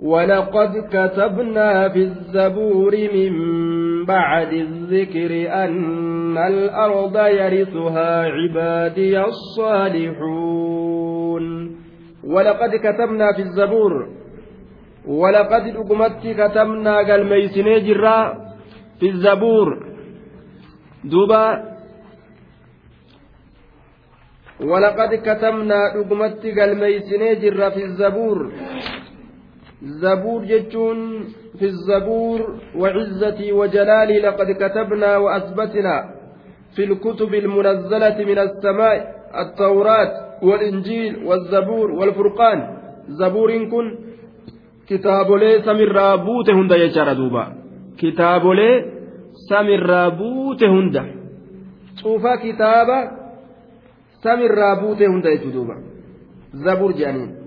ولقد كتبنا في الزبور من بعد الذكر أن الأرض يرثها عبادي الصالحون. ولقد كتبنا في الزبور. ولقد أقمت كتبنا قال ميسني جرا في الزبور. دوبا ولقد كتبنا أقمت قال ميسني جرا في الزبور. زبور جتون في الزبور وعزتي وجلالي لقد كتبنا وأثبتنا في الكتب المنزلة من السماء التوراة والإنجيل والزبور والفرقان. زبور كن kitaabolee samirraa buute hunda jechaadha duuba kitaabolee samirraa buute hunda cuufa kitaaba buute hunda jechuu duuba zabur jedhaniin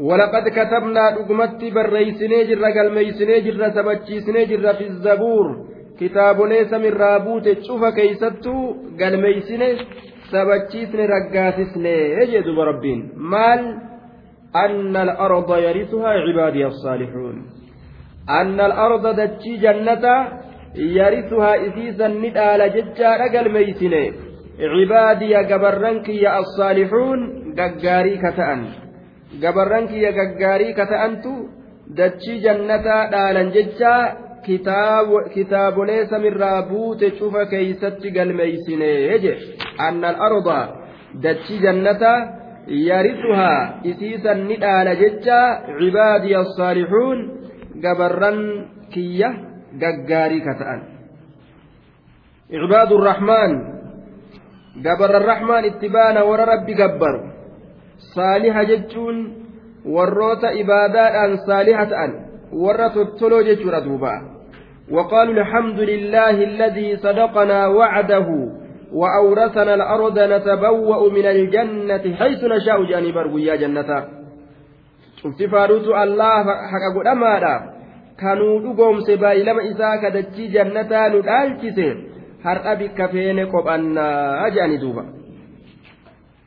ولقد كتبنا دغمت بريسني جر قلميسني جر سبچيسني جر في الزبور. كتاب ليس من رابوت تشوف كيستو. قلميسني سبچيسني رقاسسني يجد ربين. مال أن الأرض يرثها عبادي الصالحون. أن الأرض دتشي جنة يرثها إسيسا ندال ججار عبادي قبرنك يا الصالحون gabarran kiyya gaggaarii kata'antu dachii jannataa dhaalan jecha kitaabolee samirraa buute cufa keeysatti galmeeysine je anna al-arda dachii jannataa yarisuhaa isiisan ni dhaala jecha cibaadiya asaalixuun gabarran kiyya gaggaarii kata'an cibaadu الرحمن gabarran rahmaan itti baana warra rabbi gabbaru saaliha jechuun warroota ibaadaadhaan saaliha ta'an warra tottoloo jechuudha duuba وقالوا الحمد لله الذي صدقنا وعده وأورثنا الأرض نتبوأ من الجنة حيث نشاء جاني برغو يا جنة الله حق nu dhaalchise har'a bikka feene qophannaa jedhani duuba.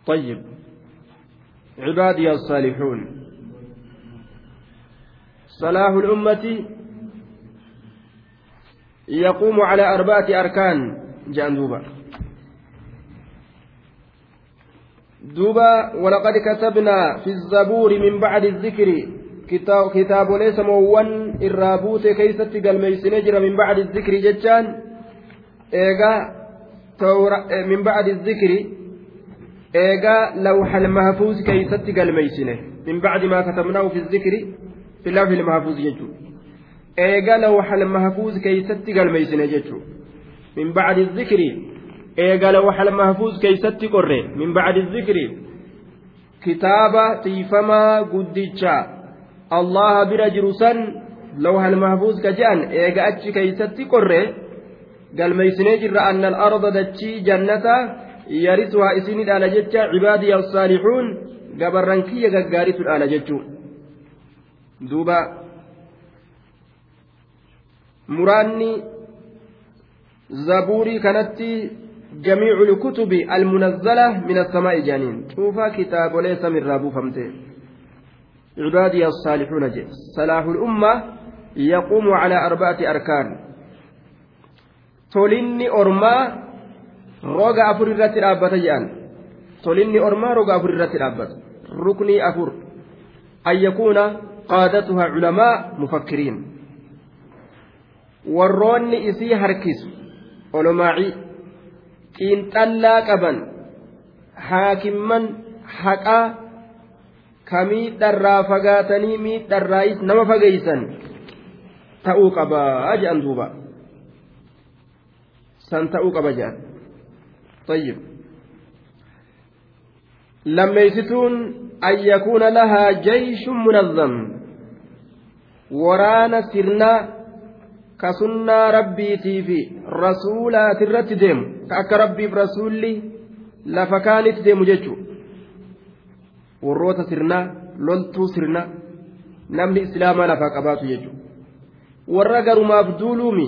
طيب عبادي الصالحون صلاح الأمة يقوم على أربعة أركان جندوبا دوبا ولقد كتبنا في الزبور من بعد الذكر كتاب, كتاب ليس موان الرابوت كيست قال نجر من بعد الذكر جتان إيغا من بعد الذكر lawxal mahfuuz keeysatti galmeeysine min bacdi maa katabnaahu fi zikri fi lawxil mahfuuz jechuu eegaa lawxal mahfuuz keeysatti galmeeysine jechuu min bacdi zikri eegaa lawxal mahfuuz keeysatti qorre min bacdi zikri kitaaba tiifamaa guddicha allaha bira jiru san lawxal mahfuuz ka je'an eega achi keeysatti qorre jirra anna al arda dachii jannata yarisuhaa isinii dhaala jecha cibaadii as-saalixuun gabarran kiyya gaggaaritu dhaala jechuu duuba muraanni zabuurii kanatti جميع الكتب المنزلة من السماء جانين شوفا كتاب ليس من رابو فمته عبادي الصالحون جي صلاح الأمة يقوم على أربعة أركان تولني أرما roga afur irratti dhaabbata jedhan tolinni ormaa roga afur irratti dhaabbata ruknii afur an yakuuna qaadatuhaa culamaa mufakkiriin warroonni isii harkisu olomaacii xiinxallaa qaban haakimman haqaa ka miidharraa fagaatanii miidharraayis nama fageeysan ta'uu qabaa jedhan duuba san ta'uu qaba jedhan طيب لميستون أن يكون لها جيش منظم ورانا سرنا كسنة ربيتي في رسولا ترت ديم كأك ربي برسولي لفكانت ديم جيشو warroota sirnaa loltuu sirna namni islaamaa lafaa qabaatu jechuudha warra garumaaf duuluumi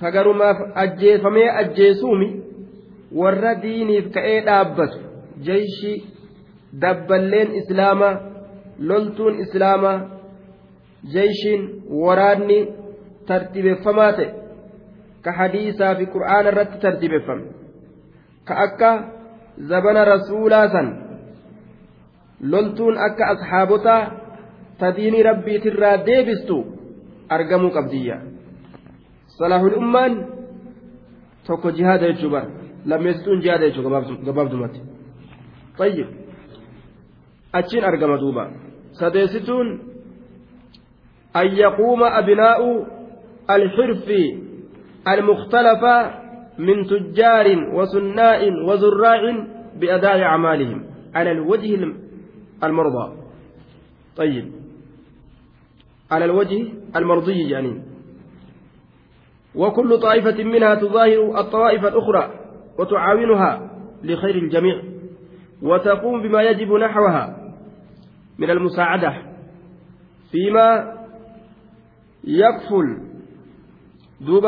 ka garumaaf ajjeefamee ajjeesuumi warra diiniif ka'ee dhaabbatu jeeshi dabballeen islaama loltuun islaama jeeshiin waraanni tartiibeffamaa ta'e ka hadiisaa fi qur'aana irratti tartiibeffame ka akka zabana rasuulaa san loltuun akka asxaabotaa tadiinii rabbiitirraa deebistu argamuu qabdiyya صلاح الأمان تقو جهاد الجبر لم يستون جهاد الجبر طيب. أتشين أرقى مدوبا سديستون أن يقوم أبناء الحرف المختلفة من تجار وصناء وزراع بأداء أعمالهم على الوجه المرضى. طيب. على الوجه المرضي يعني. وكل طائفة منها تظاهر الطوائف الأخرى وتعاونها لخير الجميع وتقوم بما يجب نحوها من المساعدة فيما يكفل دوب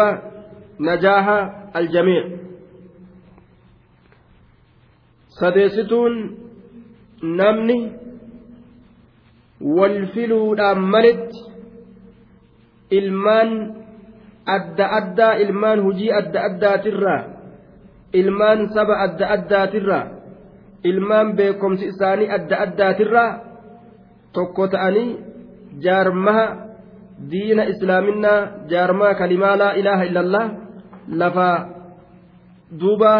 نجاح الجميع. sadeessituun namni wal filuudhaan malitti ilmaan adda addaa ilmaan hujii adda addaatirraa ilmaan saba adda addaatirraa ilmaan beekomsi isaanii adda addaatirraa tokko ta'anii jaarmaha diina islaaminaa jaarmaa kalimaa laa ilaaha illallah lafa duuba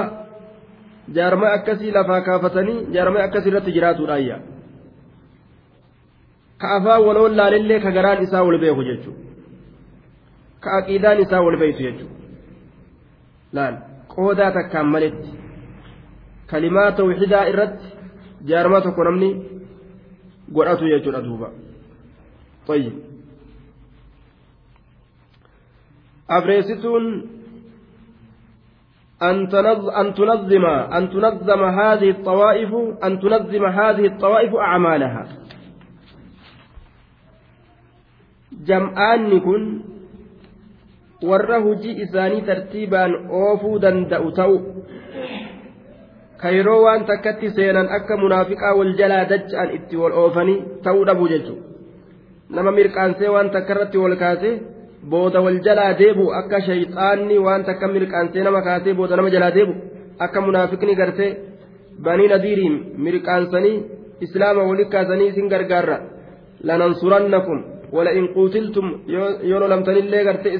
jaarmaa akkasii lafaa kaafatanii jaarmaa akkasii irratti jiraatuudhaayya. Ka afaan waloon laalillee ka garaan isaa wal beeku jechuudha beeytu jechuudha laal qoodaa takkaan maletti kalimaa tawxidaa irratti jaarmaa tokko namni godhatu jechuudha duuba طيب abreessituun أن أن تنظم أن تنظم هذه الطوائف أن تنظم هذه الطوائف أعمالها jam'aanni kun warra hujii isaanii tartiibaan oofuu danda'u ta'u ka yeroo waan takkatti seenan akka munaafiqaa wal jalaa dacha'an itti wal oofanii ta'uu dhabu jechuudha nama mirqaansee waan takka irratti wal kaasee booda wal jalaa deebu akka shayxaanni waan takka mirqaansee nama kaasee booda nama jalaa deebu akka munaafiqni gartee banii nadiiriin mirqaansanii islaama walitti kaasanii isin gargaarra. Lanansurannakum wala in quutiltum yoo lolamtanillee gartee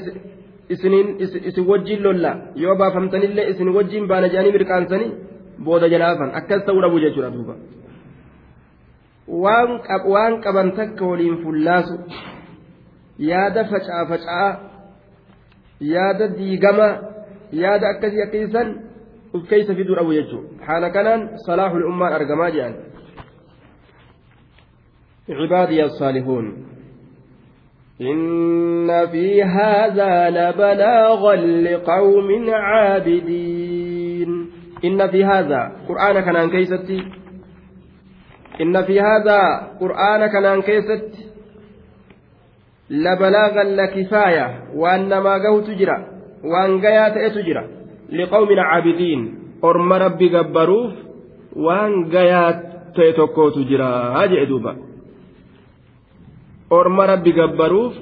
isin wajjiin lolla yoo baafamtanillee isin wajjiin baana jedhanii mirqaansanii booda jalaafan akkas ta'uu dhabu jechuudha duuba waan qaban takka waliin fullaasu yaada facaa facaa yaada diigama yaada akkasii akkasiisan uf keeysa fiduu dhabu jechuudha haala kanaan salaahul ummaan argamaa jedhan عبادي الصالحون إن في هذا لبلاغا لقوم عابدين إن في هذا قرآن كان كيستي إن في هذا قرآن كان كيستي لبلاغا لكفاية وأن ما قوت جرا وأن قيات إتجرا لقوم عابدين أرم ربي قبروف وأن قيات تيتوكوت جرا هاجئ دوبا أرم ربي قبروف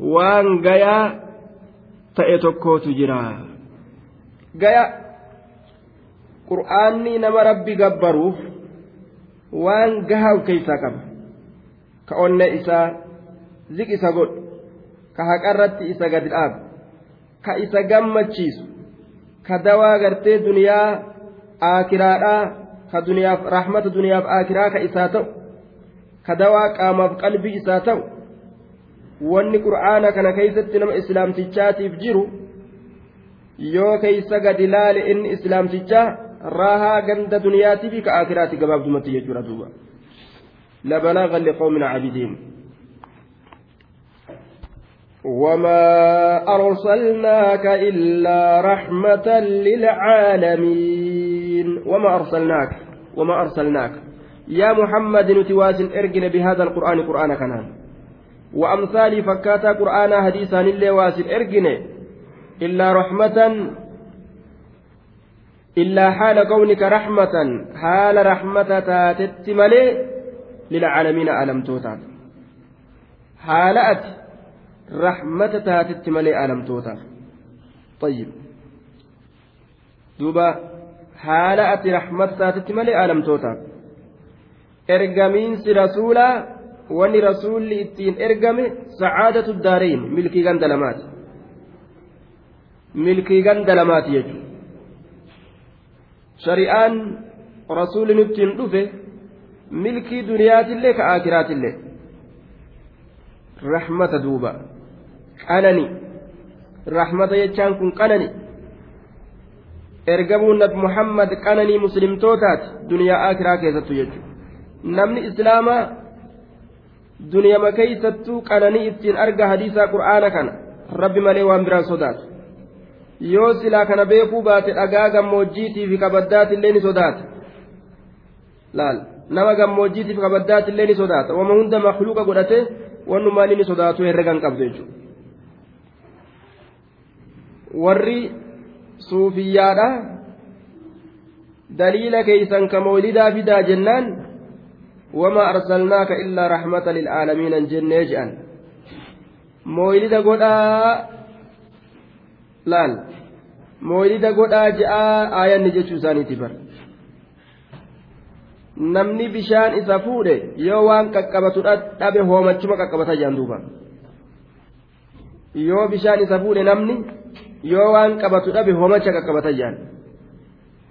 وأن قيا تيتوكوت جرا قيا qur'aanni nama rabbi gabbaruuf waan gahaa keessaa qaba ka onne isaa ziq isa godhu ka haqarratti isa gadi dhaabu ka isa gammachiisu ka dawaa gartee duniyaa aakiraadhaa ka duniyaaf rahmata duniyaaf aakiraa ka isaa ta'u ka dawaa qaamaaf qalbii isaa ta'u wanni qur'aana kana keeysatti nama islaamtichaatiif jiru yoo keeysa gadi laale inni islaamtichaa raahaa ganda duniyaatii fi ka aakiraati gabaabdumatti jechuudha duuba labalaagan liqawmin cabidiin وما أرسلناك إلا رحمة للعالمين وما أرسلناك وما أرسلناك يا محمد نتواس إرجن بهذا القرآن قرآن كنان وأمثال فكاتا قرآن حديثا اللي إرجن إلا رحمة illaa haala kawnika raxmatan haala raxmata taatetti malee lilcaalamiina aalamtootaaf haala ati raxmata taatetti malee aalamtootaaf طيب haala ati raxmata taatetti malee aalamtootaaf ergamiinsi rasuulaa wanni rasuulli ittiin ergame sacaadatu daarayn milkii ganda lamaati. Milkii ganda lamaati jechuudha shari'aan rasuulli nuttiin dhufe milkii duniyaatillee ka akiraatillee rahmata duuba. Qanani. Rahmata jechaan kun qanani. Ergamuun nabi muhammad qananii muslimtootaati duniyaa akiraa keessattu jechuudha namni islaamaa duniyama keeysattuu qananii ittiin arga hadiisaa qur'aana kana rabbi malee waan biraan sodaatu yoo silaa kana beekuu baate dhagaa gammoojjiitii fi kabaddaatiillee ni sodaata laal nama gammoojjiitii fi kabaddaatiillee ni sodaata wama hunda makluuqa godhate wannumaan inni sodaatu herregan qabdu jechuudha warri suufiyyaadha daliila keeysan ka mawlidaa fidaa jennaan وما أرسلناك إلا رحمة للعالمين جنة جأن مويلد قدا laal mooyilida godhaa je'aa aayanni jechuu isaaniiti bar namni bishaan isa fuudhe yoo waan qaqqabatu dhabe hoomachuma qaqqabata jedhan duuba yoo bishaan isa fuudhe namni yoo waan qabatu dhabe hoomacha qaqqabata jedhan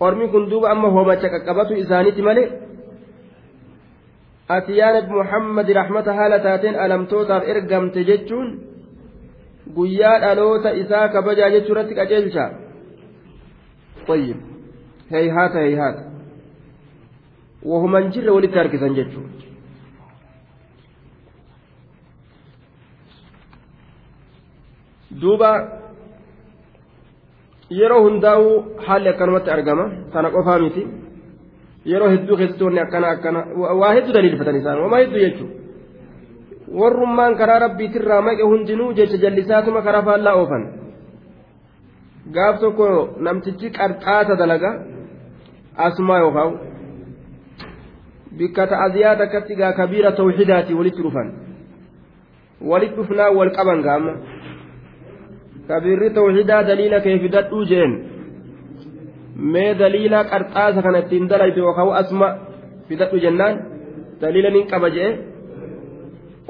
ormi kun duuba amma hoomacha qaqqabatu isaaniiti malee yaa nabi muhammad rahmata haala taateen alamtootaaf ergamte jechuun guyyaa dhaloota isaa kabajaa jechuu irratti qajeelcha طيب هيهات هيهات وهم انجر جتشو duuba yeroo hundaa'u haalli akkanumatti argama kana qofaa miti yeroo hedduu keessatti wanni akkana akkana waa hedduu daliilfatan isaan wamaa hedduu jechuudha warrummaan karaa rabbiitirraa maqe hundinuu jecha jallisaatuma karaa faallaa oofan gaaf tokko namtichi qarxaasa dalaga asumaa yookaan bikka ta'aziyaa takkatti gaa kabiira tawxidaati walitti dhufan walitti dhufnaa wal qaban gaama kabiirri tawxidaa daliila kee fidadhuu jeen mee daliila qarxaasa kana ittiin dalayte yookaan asuma fidadhu jennaan daliila nin qaba jee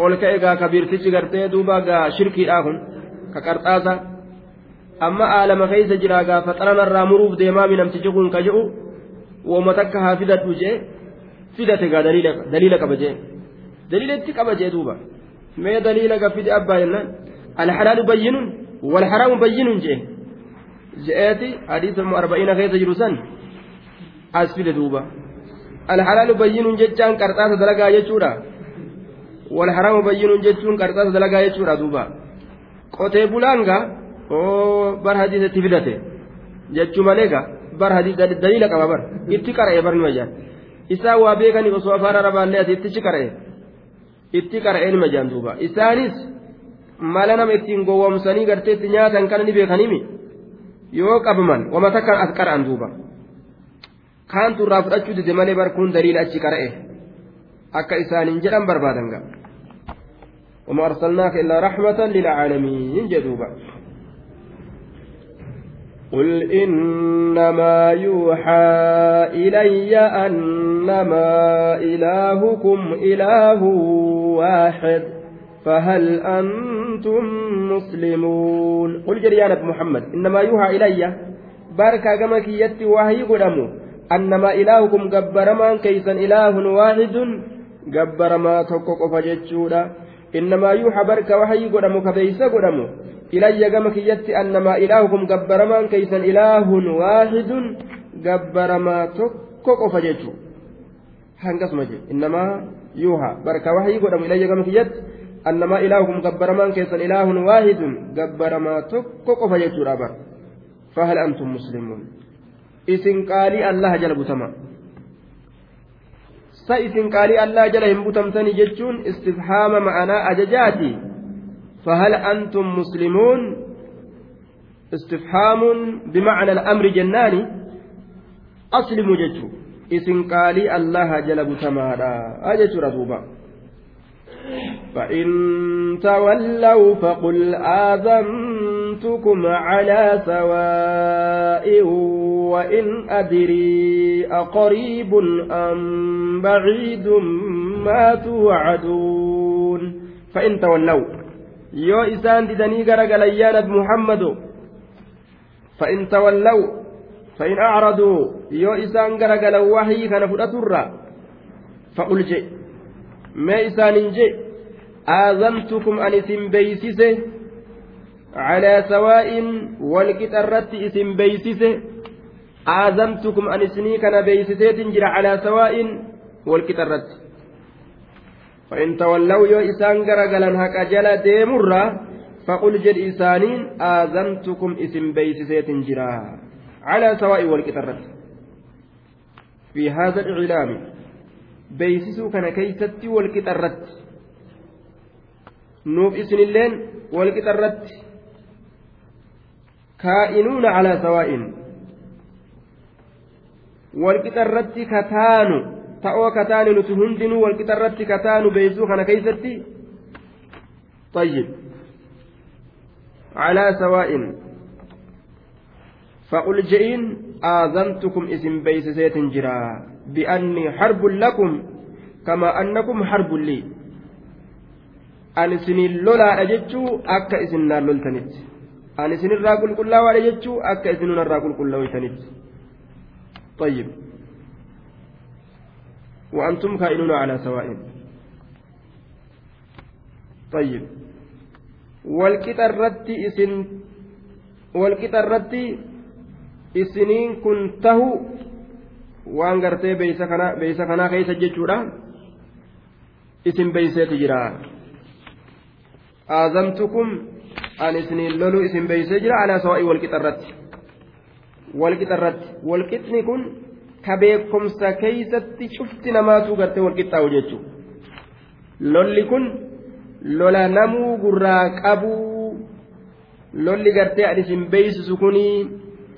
ol ka'e gaa kabiirtichi gartee duuba gaa shirkiidhaa kun ka qarxaasa amma aalama keessa jira gaa faxaranarraa muruuf deemaami namtichi kun ka jedhu wooma takka haa fidadhu jee fidate gaa daliila qaba jee daliila itti qaba jee duuba mee daliila ga fide abbaa jennaan alhalaalu bayyinun walharaamu bayyinun jee alhalaalu bayyinun jechaan qarxaasa dalagaa jechuudha wal haramu bayyinun jechuun qarxaasa dalagaa jechuudha duuba qotee bulaanga oo bar hadiisatti fidate jechuu malee gaa bar daliila qaba bar itti qara'e bar nima jaan isaa waa beekanii osoo afaan arabaallee ati ittichi qara'e itti qara'e nima jaan duuba isaanis mala nama ittiin gowwoomsanii gartee itti nyaatan kana ni beekanimi yoo qabaman wama takkaan as qara'an duuba kaantu irraa fudhachuu dide malee bar kun daliila achi qara'e akka isaanin jedhan barbaadan gaa وما أرسلناك إلا رحمة للعالمين جدوبا قل إنما يوحى إلي أنما إلهكم إله واحد فهل أنتم مسلمون قل جريانة محمد إنما يوحى إلي بارك كما يتي وهي قدموا أنما إلهكم قبرما كيسا إله واحد قبرما تقوق فجتشودا إنما يوحى برك وحي قدمو كبيس قدمو إلي كما كيتي أنما إلهكم قبرما كيسا إله واحد قبرما تقوق فجتشو هنقسم إنما يوحى برك وحي قدمو إلي كما كيتي أنما إلهكم قبرما كيسا إله واحد قبرما تقوق فجتشو فهل أنتم مسلمون allah jala butama sa isin qaalii allah jala hin butamtani jechuun istifhaama ma'anaa ajajaati فهل أنتم مسلمون استفهام بمعنى الأمر جناني aslimu jechu isin qaalii allaha jala butamaadha jechuudha duuba فإن تولوا فقل آذنتكم على سواء وإن أدري أقريب أم بعيد ما توعدون. فإن تولوا. يو إسان ددني غرق ليانة محمد. فإن تولوا. فإن أعرضوا. يو إسان غرق لوحي كان فرأتر فقل جئ. ما إسان جئ aazamtukum an isin beeysise calaa sawaa'in walqixarratti isin beeysise aazamtukum an isinii kana beeysiseetin jira calaa sawaa'in walqixarratti فإن تولوا يو إسان غرغلن حق جلا ديمرا فقل جد إسانين آذنتكم اسم بيسسيت جرا على سواء والكترة في هذا الإعلام بيسسو كان كيستي والكترة nuuf isinilleen walqixa irratti kaa'inuuna calaa sawaa'in walqixa irratti kataanu ta'oo kataani nuti hundinuu walqixa irratti kataanu beeysuu kana keeysatti طيب على سواء فقل جئين آذنتكم اسم بيس سيت جرا بأني حرب لكم كما أنكم حرب لي ani isiniin lolaadha jechuu akka isin naan loltanitti ani isinirraa qulqullaawaadha jechuu akka isin narraa qulqullaawitanitti طيب وأنتم كائنون على سواء طيب والكترت اسن والكترت isiniin kun tahu waan gartee beeysa kanaa keessa jechuudha. Isin beeyseeti jira. Aazamtukum an isiniin loluu isin beeysee jira alaa sawaa'i walqixa irratti walqixa irratti walqixni kun ka beekomsa keeysatti cufti namaatu gartee walqixxaa'u jechuudha lolli kun lola namuu gurraa qabuu lolli gartee an isin beeysisu kunii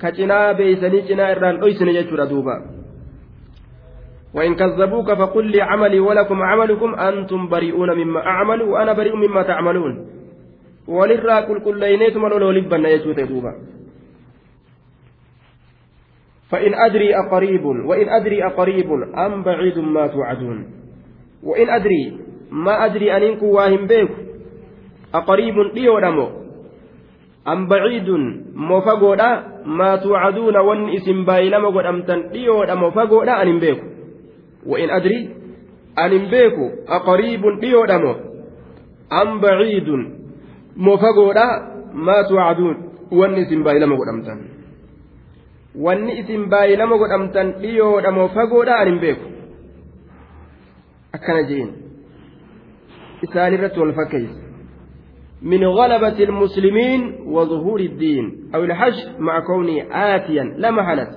ka cinaa beeysanii cinaa irraan dhoysine jechuudha duuba. وإن كذبوك فقل لي عملي ولكم عملكم أنتم بريئون مما أعمل وأنا بريء مما تعملون. وللرا كل كل لينيتم ولولبنا يجوت دوبا فإن أدري أقريب وإن أدري أقريب أم بعيد ما توعدون. وإن أدري ما أدري أنكم واهم بيك أقريب ديودمو أم بعيد مفقودا ما توعدون وإن إسم بايلما قد أمتن ديودمو فقودا أن بيكو وإن أدري أن بيكو أقريب ديودمو أم بعيد مفقودا ما توعدون baay'ilama godhamtan dhiyoodha moo fagoodha ani hin beeku akkana jeen isaan irratti wal fakkeeysa من غلبة المسلمين وظهور الدين أو الحج مع كونه آتيا لا محالة.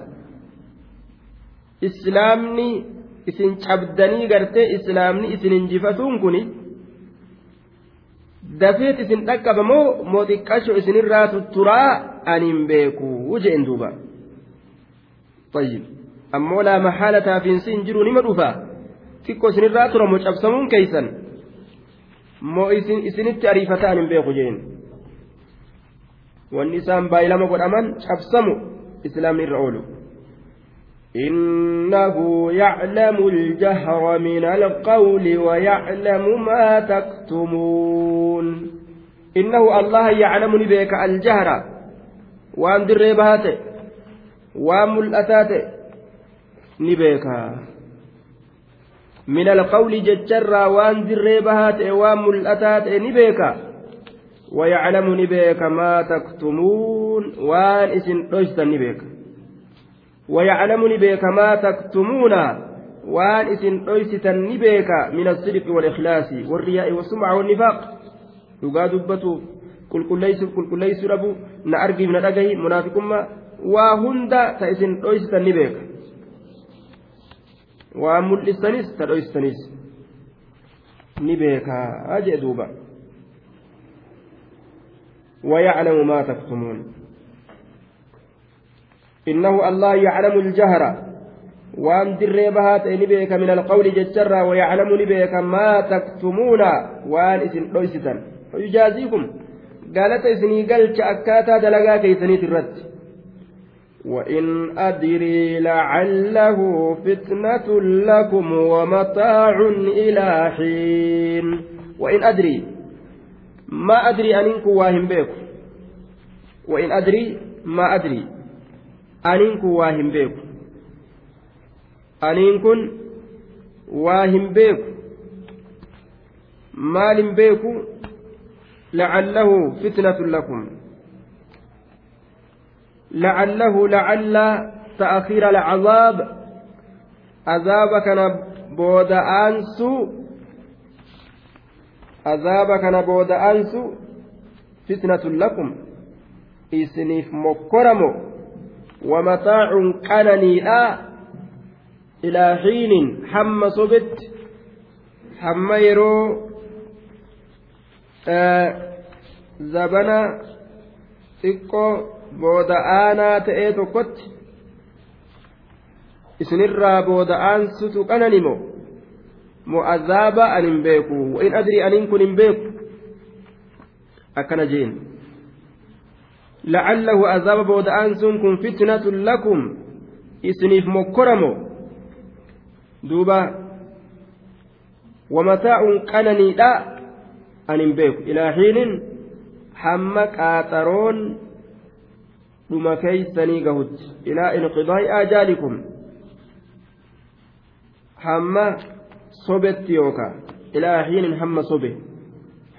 إسلامني isin cabdanii gartee islaamni isin injifatuun kun dafeet isin dhaqqaba moo mooxiqqasho isinirraa tutturaa ani hin beeku jeen duuba. Ammoo laama mahaala taafiinsi hin jiru nima dhufa xiqqo isinirraa turamo cabsamuun keeysan? Moo isinitti ariifataa ani hin beeku jeen? Wanni isaan baay'ilama godhaman cabsamu islaamni irra oolu. إنه يعلم الجهر من القول ويعلم ما تكتمون. إنه الله يعلمني بك الجهر. وأن دريبهات وملأتات نبيك. من القول ججر وأن دريبهات وملأتات نبيك. ويعلم نبيك ما تكتمون. وأن إسن رجت نبيك. ويعلمني بك ما تكتمون وان اسن دويستا نبيك من الصدق والإخلاص والرياء والسمعة والنفاق qulqulleessuu dhabu na argiif na dhagahi munaafiqummaa waa hunda ta isin dhoysitan ni beeka waa mul'isanis ta dhoysisanis ni beekaa jee duuba ويعلم ما تكتمون إنه الله يعلم الجهر beeka min alqawli jecharraa wayaclamu ni beeka maa taktumuuna waan isin dhoysitan yujaaziikum galata isinii galcha akkaataa dalagaa keeysaniit irratti وإن أدري لعله فتنة لكم ومتاع إلى حين وإن أدري ما أدري أنك واهم بيكم وإن أدري ما أدري أنك واهم بيكم aniin kun waa hin beeku maal hin beeku lacallahu fitnatun lakum lacallahu lacalla ta'akhiira alcazaab azaaba kana booda'aansu azaaba kana booda'aansu fitnatun lakum isiniif mokkoramo wamataacun qananiidha ilaa xiinin hamma sobetti hamma yeroo zabana xiqqoo booda aanaa ta'ee tokkotti isinirraa booda aansutu qananimo moo azaaba an hin beeku in adrii aniin kun hin beeku akkana jeen booda aansuun kun fitnatun lakum isiniif mokkoramo duuba wamataa'uun qananiidha an hin beeku ilaa hiinin hamma qaaxaroon dhuma keeysanii gahutti ilaa inqidaa'i ajaalikum hamma sobetti yookaa ilaa hiinin hamma sobe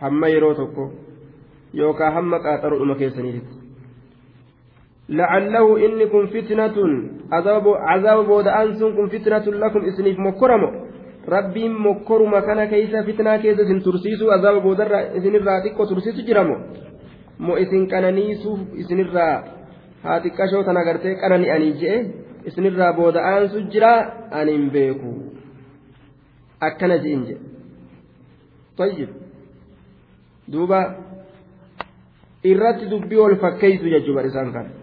hamma yeroo tokko yookaa hamma qaaxaroo dhuma keessaniitti لعله إني كن فتنة عذاب عذاب بود أنسون كن فتنة لكم إسنيف مكرمو. ربي مكرم كان كيس فتنة كيس إسن ترسيسو عذاب بود إسن الراتق وترسيسو جرمو. مو إسن كان نيسو إسن الرا هاتي كشو تنغرتي كان أني جئ. إسن الرا بود أنسو جرا أنين بيكو. أكنا جئنج طيب. دوبا. irratti dubbii ol fakkeessu jechuudha isaan kana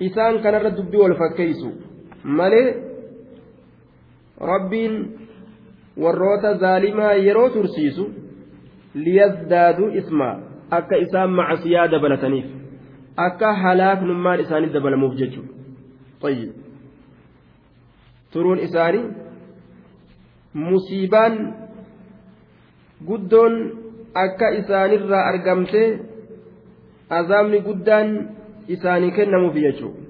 isaan kanarra dubbii wal fakkeessu malee rabbiin warroota zaalimaa yeroo tursiisu liyazdaaduu ismaa akka isaan macasiyaa dabalataniif akka halaaknummaan isaanii dabalamuuf jechuudha turuun isaanii musiibaan guddoon akka isaanirraa argamtee azaamni guddaan. Isaanii kennamuuf jechuudha.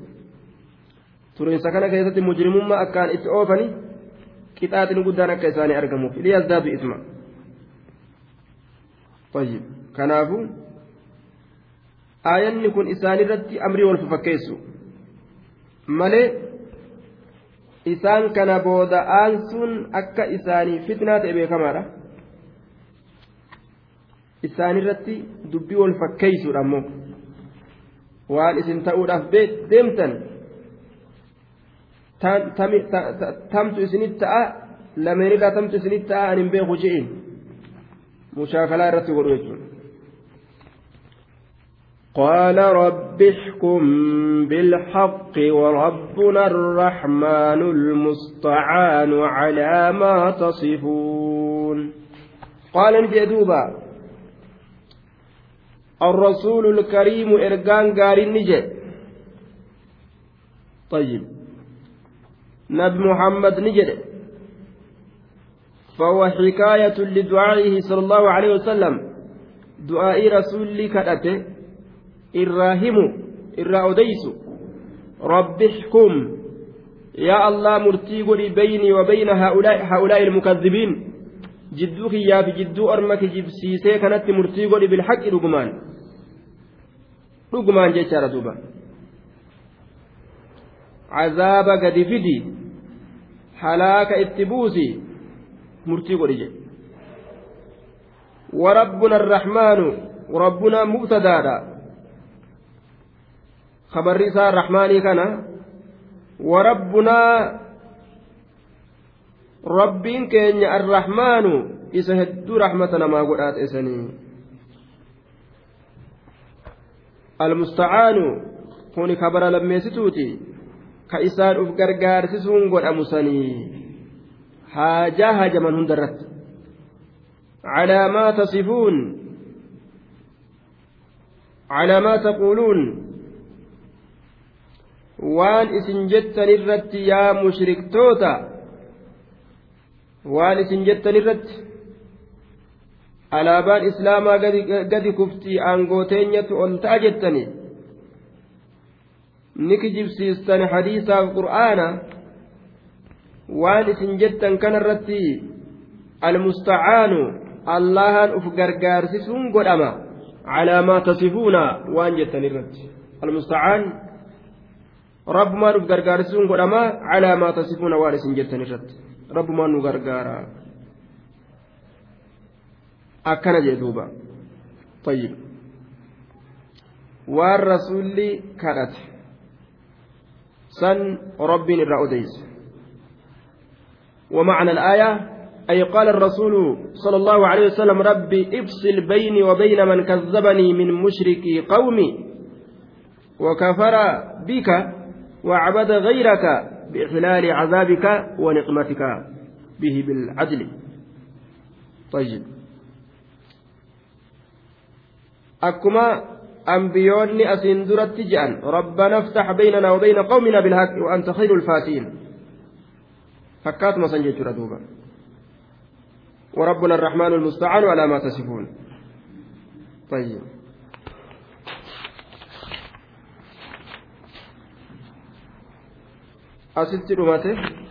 Turinsa kana keessatti mujrimummaa akkaan itti oofani qixaaxin guddaan akka isaanii argamuuf. Liyazdaadu isma. Kanaafu aayanni kun isaanirratti amrii wal fakkeessu malee isaan kana booda aansuun akka isaanii fitnaa ta'e beekamaadha. Isaanirratti dubbii wal fakkeessuudha ammoo. Waan isin ta'uudhaaf deemtan tamtu isinit ta'a lameenirraa tamtu isinit ta'a an hin beeku je'in mushaakalaa irratti godhu jechuudha. قال رب احكم بالحق وربنا الرحمن المستعان على ما تصفون قال نجي دوبا الرسول الكريم إرقان قارين نجي. طيب. نبي محمد نجد فهو حكاية لدعائه صلى الله عليه وسلم. دعاء رسول كأته الراهم الرأوديس رب احكم. يا الله مرتي بيني وبين هؤلاء هؤلاء المكذبين. jidduu kiyyaa fi jidduu orma kijibsiisee kanatti murtii godhi bilhaqi dhugumaan jechaadha duuba cazaaba gadi fidi halaaka itti buusi murtii godhi jedhe وربنا الرحمن ربنا مبتدادا خبر رسالة الرحمن كان وربنا rabbiin keenya arrahmaanu isa hedduu rahmata namaa godhaat isanii almustacaanu kuni kabara lammeessituuti ka isaan uf gargaarsisuun godhamu sanii haajaa haajaman hundarratti calaa maa tasifuun calaa maa taquuluun waan isin jettan irratti yaa mushriktoota waan isin jettan irratti alaabaan islaamaa gadi kuftii aangooteenyatu ol ta'a jettanii ni kijibsiistan hadiisaaf qur'aana waan isin jettan kanarratti almustacaanu allahan uf gargaarsisuun godhama calaa maa tasifuuna waan jettan irratti almustacaan rabbumaan uf gargaarsisuun godhama calaa maa tasifuuna waan isin jettan irratti rabbumaan nu gargaara akkana jee duuba. طيب waan rasuulli kadhate سن رب الرأوديس ومعنى الآية أي قال الرسول صلى الله عليه وسلم ربي افصل بيني وبين من كذبني من مشركي قومي وكفر بك وعبد غيرك بإحلال عذابك ونقمتك به بالعدل طيب أكما أنبيوني أسين درت جأن ربنا افتح بيننا وبين قومنا بالحق وأنت خير الفاتين فكات ما سنجي دوبا وربنا الرحمن المستعان على ما تصفون طيب أسلت رماته